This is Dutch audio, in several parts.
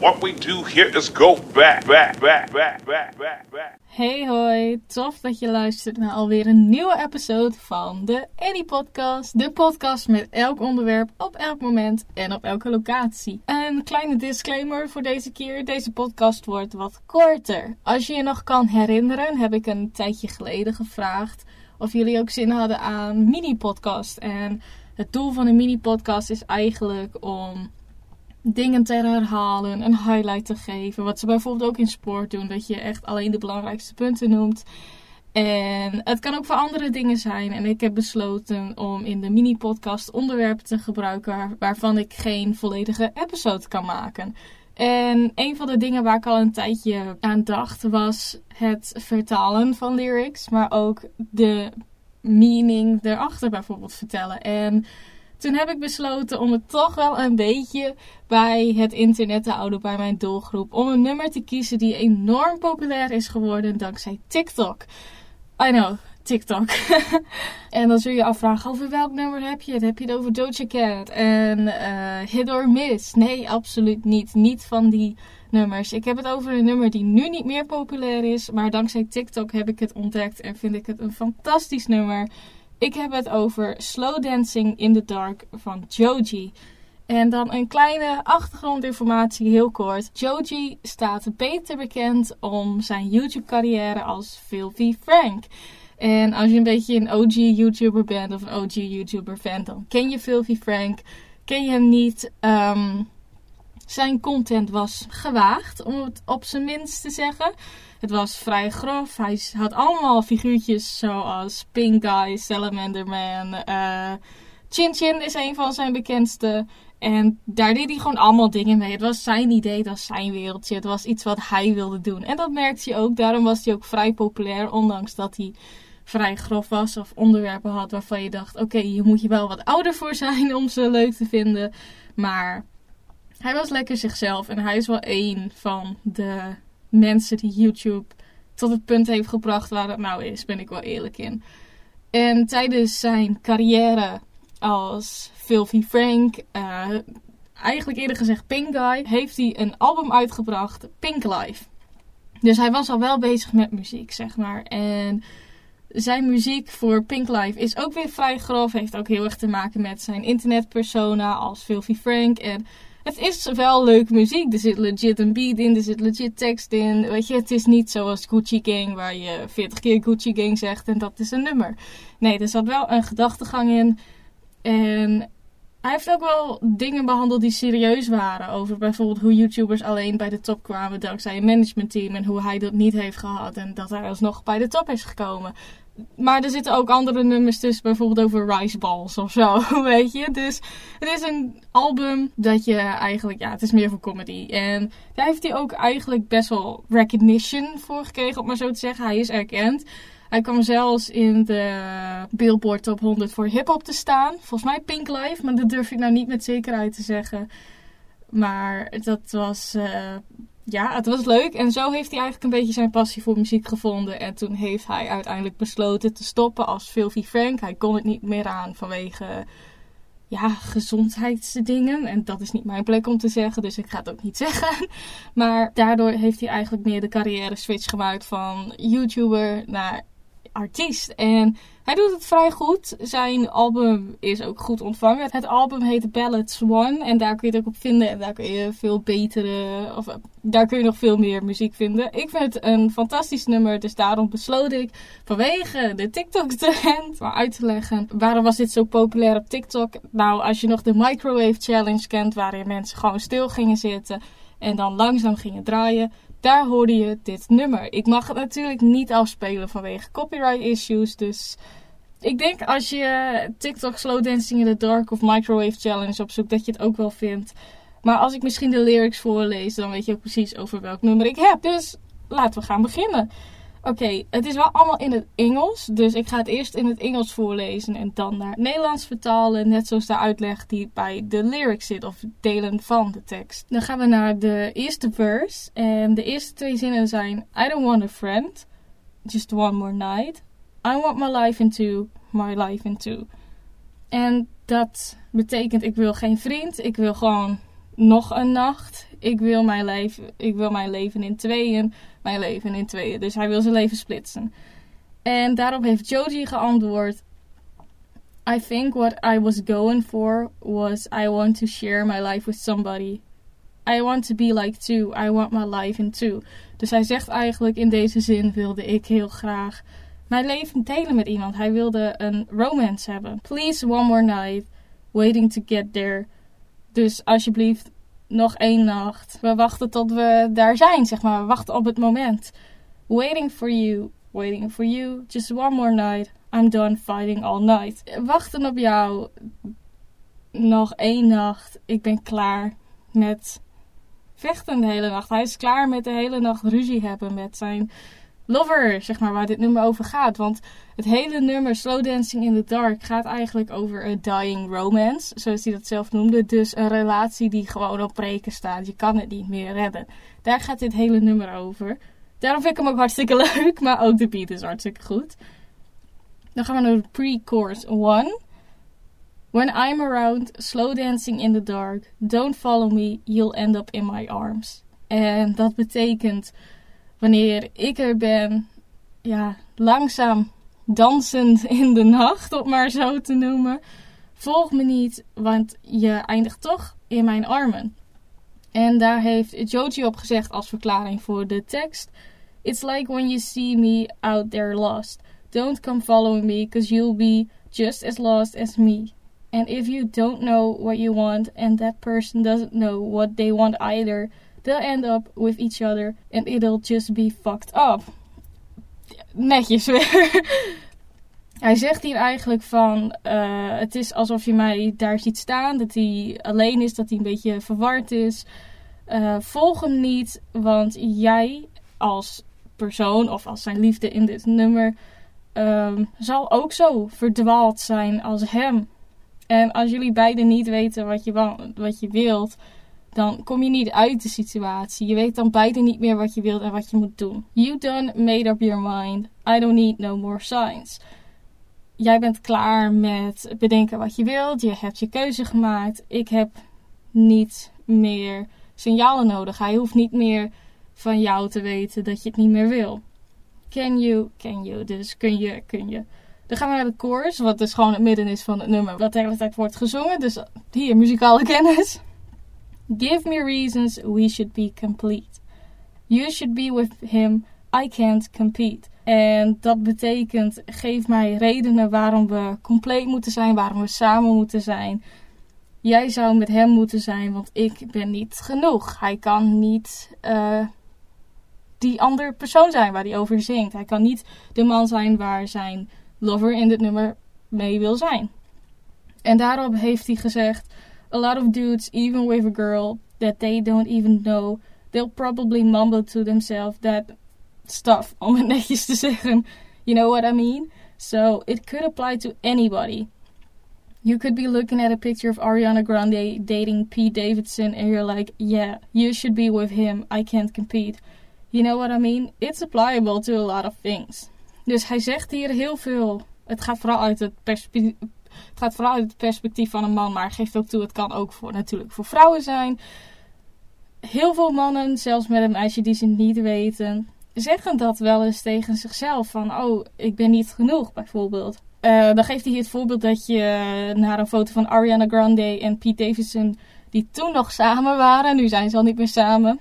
What we do here is go back, back, back, back, back, back. Hey hoi, tof dat je luistert naar alweer een nieuwe episode van de Annie Podcast. De podcast met elk onderwerp op elk moment en op elke locatie. Een kleine disclaimer voor deze keer. Deze podcast wordt wat korter. Als je je nog kan herinneren, heb ik een tijdje geleden gevraagd of jullie ook zin hadden aan mini-podcast. En het doel van een mini-podcast is eigenlijk om dingen te herhalen, een highlight te geven. Wat ze bijvoorbeeld ook in sport doen, dat je echt alleen de belangrijkste punten noemt. En het kan ook voor andere dingen zijn. En ik heb besloten om in de mini-podcast onderwerpen te gebruiken waarvan ik geen volledige episode kan maken. En een van de dingen waar ik al een tijdje aan dacht was het vertalen van lyrics, maar ook de meaning erachter bijvoorbeeld vertellen. En toen heb ik besloten om het toch wel een beetje bij het internet te houden, bij mijn doelgroep. Om een nummer te kiezen die enorm populair is geworden dankzij TikTok. I know, TikTok. en dan zul je afvragen, over welk nummer heb je het? Heb je het over Doja Cat en uh, Hit or Miss? Nee, absoluut niet. Niet van die nummers. Ik heb het over een nummer die nu niet meer populair is. Maar dankzij TikTok heb ik het ontdekt en vind ik het een fantastisch nummer. Ik heb het over Slow Dancing in the Dark van Joji. En dan een kleine achtergrondinformatie, heel kort. Joji staat beter bekend om zijn YouTube-carrière als Filthy Frank. En als je een beetje een OG-YouTuber bent of een OG-YouTuber-fan, dan ken je Filthy Frank. Ken je hem niet? Um, zijn content was gewaagd, om het op zijn minst te zeggen. Het was vrij grof. Hij had allemaal figuurtjes zoals Pink Guy, Salamander Man. Uh, Chin Chin is een van zijn bekendste. En daar deed hij gewoon allemaal dingen mee. Het was zijn idee, het was zijn wereldje. Het was iets wat hij wilde doen. En dat merkte je ook. Daarom was hij ook vrij populair. Ondanks dat hij vrij grof was of onderwerpen had waarvan je dacht: oké, hier moet je wel wat ouder voor zijn om ze leuk te vinden. Maar hij was lekker zichzelf. En hij is wel één van de mensen die YouTube tot het punt heeft gebracht waar het nou is, ben ik wel eerlijk in. En tijdens zijn carrière als Filthy Frank, uh, eigenlijk eerder gezegd Pink Guy, heeft hij een album uitgebracht, Pink Life. Dus hij was al wel bezig met muziek, zeg maar. En zijn muziek voor Pink Life is ook weer vrij grof. Heeft ook heel erg te maken met zijn internetpersona als Filthy Frank. En het is wel leuke muziek. Er zit legit een beat in, er zit legit tekst in. Weet je, het is niet zoals Gucci Gang, waar je 40 keer Gucci Gang zegt en dat is een nummer. Nee, er zat wel een gedachtegang in. En hij heeft ook wel dingen behandeld die serieus waren. Over bijvoorbeeld hoe YouTubers alleen bij de top kwamen dankzij een managementteam. En hoe hij dat niet heeft gehad. En dat hij alsnog bij de top is gekomen maar er zitten ook andere nummers tussen, bijvoorbeeld over rice balls of zo, weet je. Dus het is een album dat je eigenlijk, ja, het is meer voor comedy. En daar heeft hij ook eigenlijk best wel recognition voor gekregen, om maar zo te zeggen. Hij is erkend. Hij kwam zelfs in de Billboard Top 100 voor hip-hop te staan. Volgens mij Pink Life, maar dat durf ik nou niet met zekerheid te zeggen. Maar dat was uh, ja, het was leuk. En zo heeft hij eigenlijk een beetje zijn passie voor muziek gevonden. En toen heeft hij uiteindelijk besloten te stoppen als Filthy Frank. Hij kon het niet meer aan vanwege ja, gezondheidsdingen. En dat is niet mijn plek om te zeggen, dus ik ga het ook niet zeggen. Maar daardoor heeft hij eigenlijk meer de carrière switch gemaakt van YouTuber naar artiest. En hij doet het vrij goed. Zijn album is ook goed ontvangen. Het album heet Ballads One. En daar kun je het ook op vinden. En daar kun je veel betere. Of daar kun je nog veel meer muziek vinden. Ik vind het een fantastisch nummer. Dus daarom besloot ik vanwege de TikTok-trend. Maar uit te leggen. Waarom was dit zo populair op TikTok? Nou, als je nog de Microwave Challenge kent. Waarin mensen gewoon stil gingen zitten. En dan langzaam gingen draaien daar hoorde je dit nummer. Ik mag het natuurlijk niet afspelen vanwege copyright issues. Dus ik denk als je TikTok Slow Dancing in the Dark of Microwave Challenge opzoekt, dat je het ook wel vindt. Maar als ik misschien de lyrics voorlees, dan weet je ook precies over welk nummer ik heb. Dus laten we gaan beginnen. Oké, het is wel allemaal in het Engels. Dus ik ga het eerst in het Engels voorlezen en dan naar het Nederlands vertalen. Net zoals de uitleg die bij de lyrics zit of delen van de tekst. Dan gaan we naar de eerste verse. En de eerste twee zinnen zijn: I don't want a friend, just one more night. I want my life into, my life into. En dat betekent: ik wil geen vriend, ik wil gewoon nog een nacht. Ik wil mijn leven, ik wil mijn leven in tweeën, mijn leven in tweeën. Dus hij wil zijn leven splitsen. En daarop heeft Joji geantwoord: I think what I was going for was I want to share my life with somebody. I want to be like two. I want my life in two. Dus hij zegt eigenlijk in deze zin wilde ik heel graag mijn leven delen met iemand. Hij wilde een romance hebben. Please one more night. Waiting to get there. Dus alsjeblieft nog één nacht. We wachten tot we daar zijn, zeg maar. We wachten op het moment. Waiting for you. Waiting for you. Just one more night. I'm done fighting all night. Wachten op jou. Nog één nacht. Ik ben klaar met vechten de hele nacht. Hij is klaar met de hele nacht ruzie hebben met zijn lover, zeg maar, waar dit nummer over gaat. Want het hele nummer Slow Dancing in the Dark gaat eigenlijk over een dying romance, zoals hij dat zelf noemde. Dus een relatie die gewoon op breken staat. Je kan het niet meer redden. Daar gaat dit hele nummer over. Daarom vind ik hem ook hartstikke leuk, maar ook de beat is hartstikke goed. Dan gaan we naar pre-chorus 1. When I'm around, slow dancing in the dark, don't follow me, you'll end up in my arms. En dat betekent wanneer ik er ben, ja, langzaam dansend in de nacht, om maar zo te noemen. Volg me niet, want je eindigt toch in mijn armen. En daar heeft Joji op gezegd als verklaring voor de tekst. It's like when you see me out there lost. Don't come following me, cause you'll be just as lost as me. And if you don't know what you want and that person doesn't know what they want either, they'll end up with each other and it'll just be fucked up. Netjes weer. Hij zegt hier eigenlijk van: uh, Het is alsof je mij daar ziet staan, dat hij alleen is, dat hij een beetje verward is. Uh, volg hem niet, want jij als persoon of als zijn liefde in dit nummer um, zal ook zo verdwaald zijn als hem. En als jullie beiden niet weten wat je, wat je wilt, dan kom je niet uit de situatie. Je weet dan beide niet meer wat je wilt en wat je moet doen. You done made up your mind. I don't need no more signs. Jij bent klaar met bedenken wat je wilt. Je hebt je keuze gemaakt. Ik heb niet meer signalen nodig. Hij hoeft niet meer van jou te weten dat je het niet meer wil. Can you, can you. Dus kun je, kun je. Dan gaan we naar de chorus, wat dus gewoon het midden is van het nummer, wat de hele tijd wordt gezongen. Dus hier, muzikale kennis. Give me reasons we should be complete. You should be with him, I can't compete. En dat betekent, geef mij redenen waarom we compleet moeten zijn, waarom we samen moeten zijn. Jij zou met hem moeten zijn, want ik ben niet genoeg. Hij kan niet uh, die andere persoon zijn waar hij over zingt. Hij kan niet de man zijn waar zijn lover in dit nummer mee wil zijn. En daarop heeft hij gezegd: A lot of dudes, even with a girl that they don't even know, they'll probably mumble to themselves that stuff, om het netjes te zeggen. You know what I mean? So it could apply to anybody. You could be looking at a picture of Ariana Grande dating Pete Davidson and you're like, yeah, you should be with him. I can't compete. You know what I mean? It's applicable to a lot of things. Dus hij zegt hier heel veel. Het gaat vooral uit het perspectief. Het gaat vooral uit het perspectief van een man, maar geeft ook toe, het kan ook voor, natuurlijk voor vrouwen zijn. Heel veel mannen, zelfs met een meisje die ze niet weten, zeggen dat wel eens tegen zichzelf. Van, oh, ik ben niet genoeg, bijvoorbeeld. Uh, dan geeft hij het voorbeeld dat je naar een foto van Ariana Grande en Pete Davidson, die toen nog samen waren, nu zijn ze al niet meer samen,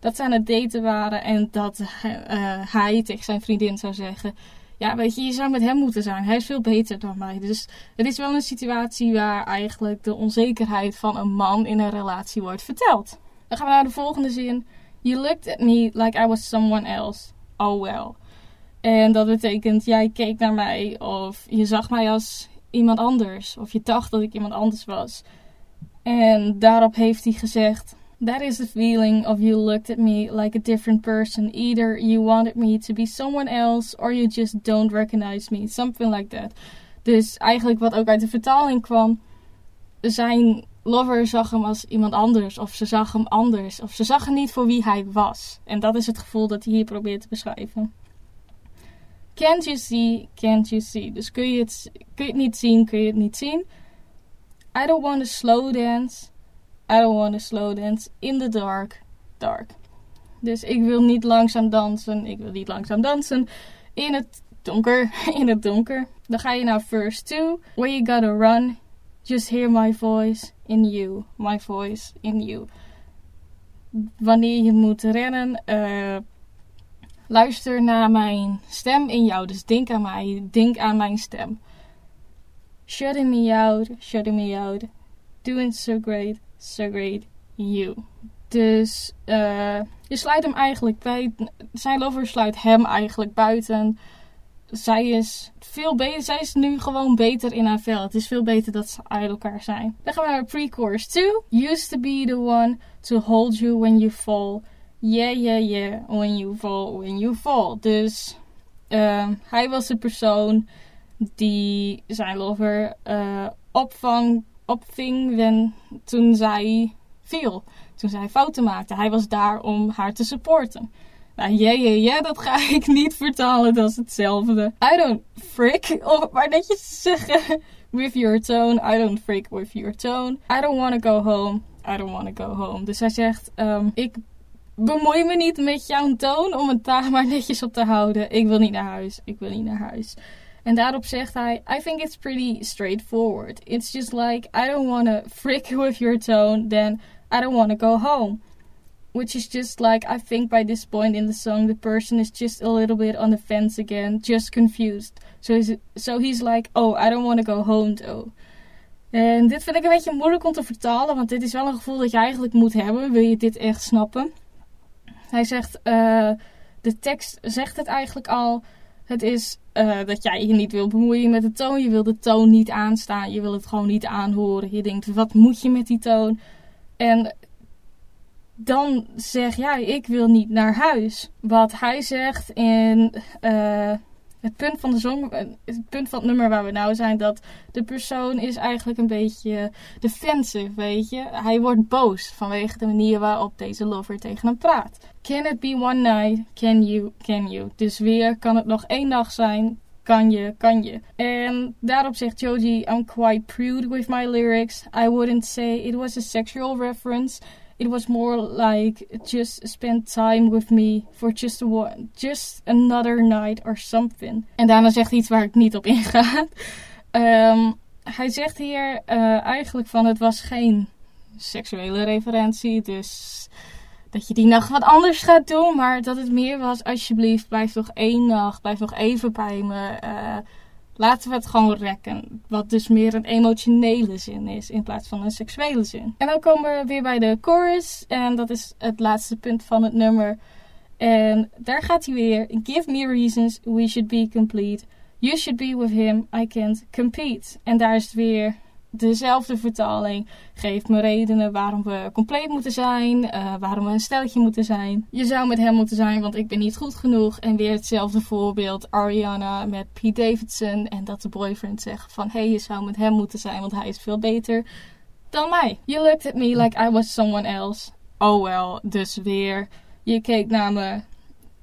dat ze aan het daten waren en dat uh, hij tegen zijn vriendin zou zeggen: Ja, weet je, je zou met hem moeten zijn. Hij is veel beter dan mij. Dus het is wel een situatie waar eigenlijk de onzekerheid van een man in een relatie wordt verteld. Dan gaan we naar de volgende zin. You looked at me like I was someone else. Oh well. En dat betekent, jij keek naar mij of je zag mij als iemand anders. Of je dacht dat ik iemand anders was. En daarop heeft hij gezegd: That is the feeling of you looked at me like a different person. Either you wanted me to be someone else or you just don't recognize me. Something like that. Dus eigenlijk wat ook uit de vertaling kwam. Zijn lover zag hem als iemand anders. Of ze zag hem anders. Of ze zag hem niet voor wie hij was. En dat is het gevoel dat hij hier probeert te beschrijven. Can't you see, can't you see. Dus kun je het, kun je het niet zien, kun je het niet zien. I don't want to slow dance. I don't wanna slow dance in the dark, dark. Dus ik wil niet langzaam dansen. Ik wil niet langzaam dansen in het donker. In het donker. Dan ga je naar verse 2. Where you gotta run. Just hear my voice in you. My voice in you. Wanneer je moet rennen, uh, luister naar mijn stem in jou. Dus denk aan mij. Denk aan mijn stem. Shutting me out, shutting me out. Doing so great, great, you. Dus uh, je sluit hem eigenlijk bij. Zijn lover sluit hem eigenlijk buiten. Zij is veel beter. Zij is nu gewoon beter in haar vel. Het is veel beter dat ze uit elkaar zijn. Dan gaan we naar pre-chorus 2. Used to be the one to hold you when you fall. Yeah, yeah, yeah. When you fall, when you fall. Dus uh, hij was de persoon die zijn lover uh, opvang, opving when, toen zij viel toen zij fouten maakte. Hij was daar om haar te supporten. Nou, ja, ja, dat ga ik niet vertalen. Dat is hetzelfde. I don't frick, of maar netjes zeggen, with your tone. I don't frick with your tone. I don't want to go home. I don't want to go home. Dus hij zegt, um, ik bemoei me niet met jouw toon om het daar maar netjes op te houden. Ik wil niet naar huis. Ik wil niet naar huis. En daarop zegt hij: I think it's pretty straightforward. It's just like I don't want to frick with your tone, then I don't want to go home. Which is just like, I think by this point in the song, the person is just a little bit on the fence again, just confused. So he's, so he's like, oh, I don't want to go home though. En dit vind ik een beetje moeilijk om te vertalen, want dit is wel een gevoel dat je eigenlijk moet hebben, wil je dit echt snappen. Hij zegt, uh, de tekst zegt het eigenlijk al. Het is uh, dat jij je niet wil bemoeien met de toon. Je wil de toon niet aanstaan. Je wil het gewoon niet aanhoren. Je denkt, wat moet je met die toon? En dan zeg jij, ik wil niet naar huis. Wat hij zegt in het punt van de zong, het punt van het nummer waar we nou zijn, dat de persoon is eigenlijk een beetje defensive, weet je. Hij wordt boos vanwege de manier waarop deze lover tegen hem praat. Can it be one night? Can you? Can you? Dus weer, kan het nog één dag zijn? kan je, kan je. En daarop zegt Joji, I'm quite prude with my lyrics. I wouldn't say it was a sexual reference. It was more like just spend time with me for just one, just another night or something. En daarna zegt hij iets waar ik niet op inga. um, hij zegt hier uh, eigenlijk van het was geen seksuele referentie, dus dat je die nacht wat anders gaat doen. Maar dat het meer was, alsjeblieft, blijf nog één nacht, blijf nog even bij me. Uh, laten we het gewoon rekken. Wat dus meer een emotionele zin is in plaats van een seksuele zin. En dan komen we weer bij de chorus. En dat is het laatste punt van het nummer. En daar gaat hij weer. Give me reasons we should be complete. You should be with him. I can't compete. En daar is het weer dezelfde vertaling. geeft me redenen waarom we compleet moeten zijn. Uh, waarom we een stelletje moeten zijn. Je zou met hem moeten zijn, want ik ben niet goed genoeg. En weer hetzelfde voorbeeld. Ariana met Pete Davidson. En dat de boyfriend zegt van... Hé, hey, je zou met hem moeten zijn, want hij is veel beter dan mij. You looked at me like I was someone else. Oh well, dus weer. Je keek naar me...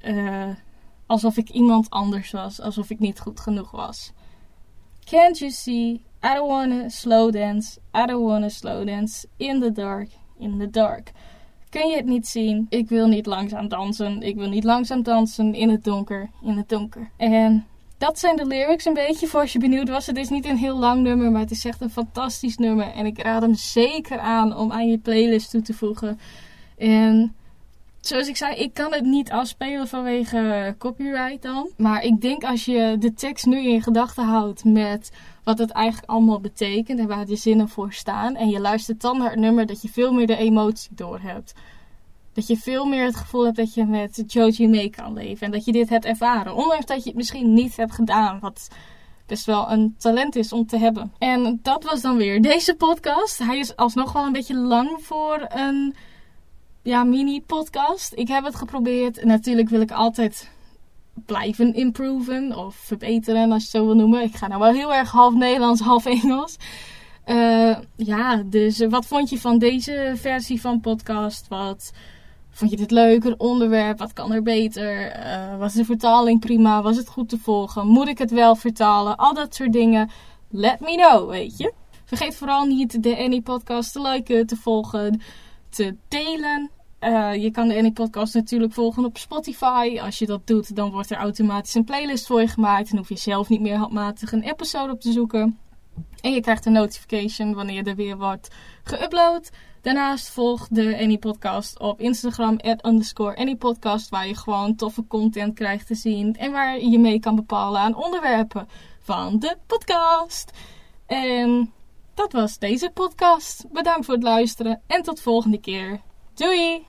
Uh, alsof ik iemand anders was. Alsof ik niet goed genoeg was. Can't you see I don't wanna slow dance. I don't wanna slow dance. In the dark. In the dark. Kun je het niet zien? Ik wil niet langzaam dansen. Ik wil niet langzaam dansen in het donker. In het donker. En dat zijn de lyrics een beetje voor als je benieuwd was. Het is niet een heel lang nummer, maar het is echt een fantastisch nummer. En ik raad hem zeker aan om aan je playlist toe te voegen. En zoals ik zei, ik kan het niet afspelen vanwege copyright dan. Maar ik denk als je de tekst nu in gedachten houdt met wat het eigenlijk allemaal betekent en waar de zinnen voor staan. En je luistert dan naar het nummer dat je veel meer de emotie door hebt. Dat je veel meer het gevoel hebt dat je met Joji mee kan leven. En dat je dit hebt ervaren. Ondanks dat je het misschien niet hebt gedaan. Wat best wel een talent is om te hebben. En dat was dan weer deze podcast. Hij is alsnog wel een beetje lang voor een ja, mini-podcast. Ik heb het geprobeerd. Natuurlijk wil ik altijd blijven improven of verbeteren, als je het zo wil noemen. Ik ga nou wel heel erg half Nederlands, half Engels. Uh, ja, dus wat vond je van deze versie van podcast? Wat vond je dit leuk? Onderwerp? Wat kan er beter? Uh, was de vertaling prima? Was het goed te volgen? Moet ik het wel vertalen? Al dat soort dingen. Let me know, weet je. Vergeet vooral niet de Annie Podcast te liken, te volgen, te delen. Uh, je kan de Annie Podcast natuurlijk volgen op Spotify. Als je dat doet, dan wordt er automatisch een playlist voor je gemaakt. En hoef je zelf niet meer handmatig een episode op te zoeken. En je krijgt een notification wanneer er weer wordt geüpload. Daarnaast volg de Annie Podcast op Instagram, at waar je gewoon toffe content krijgt te zien en waar je mee kan bepalen aan onderwerpen van de podcast. En dat was deze podcast. Bedankt voor het luisteren en tot volgende keer. Doei!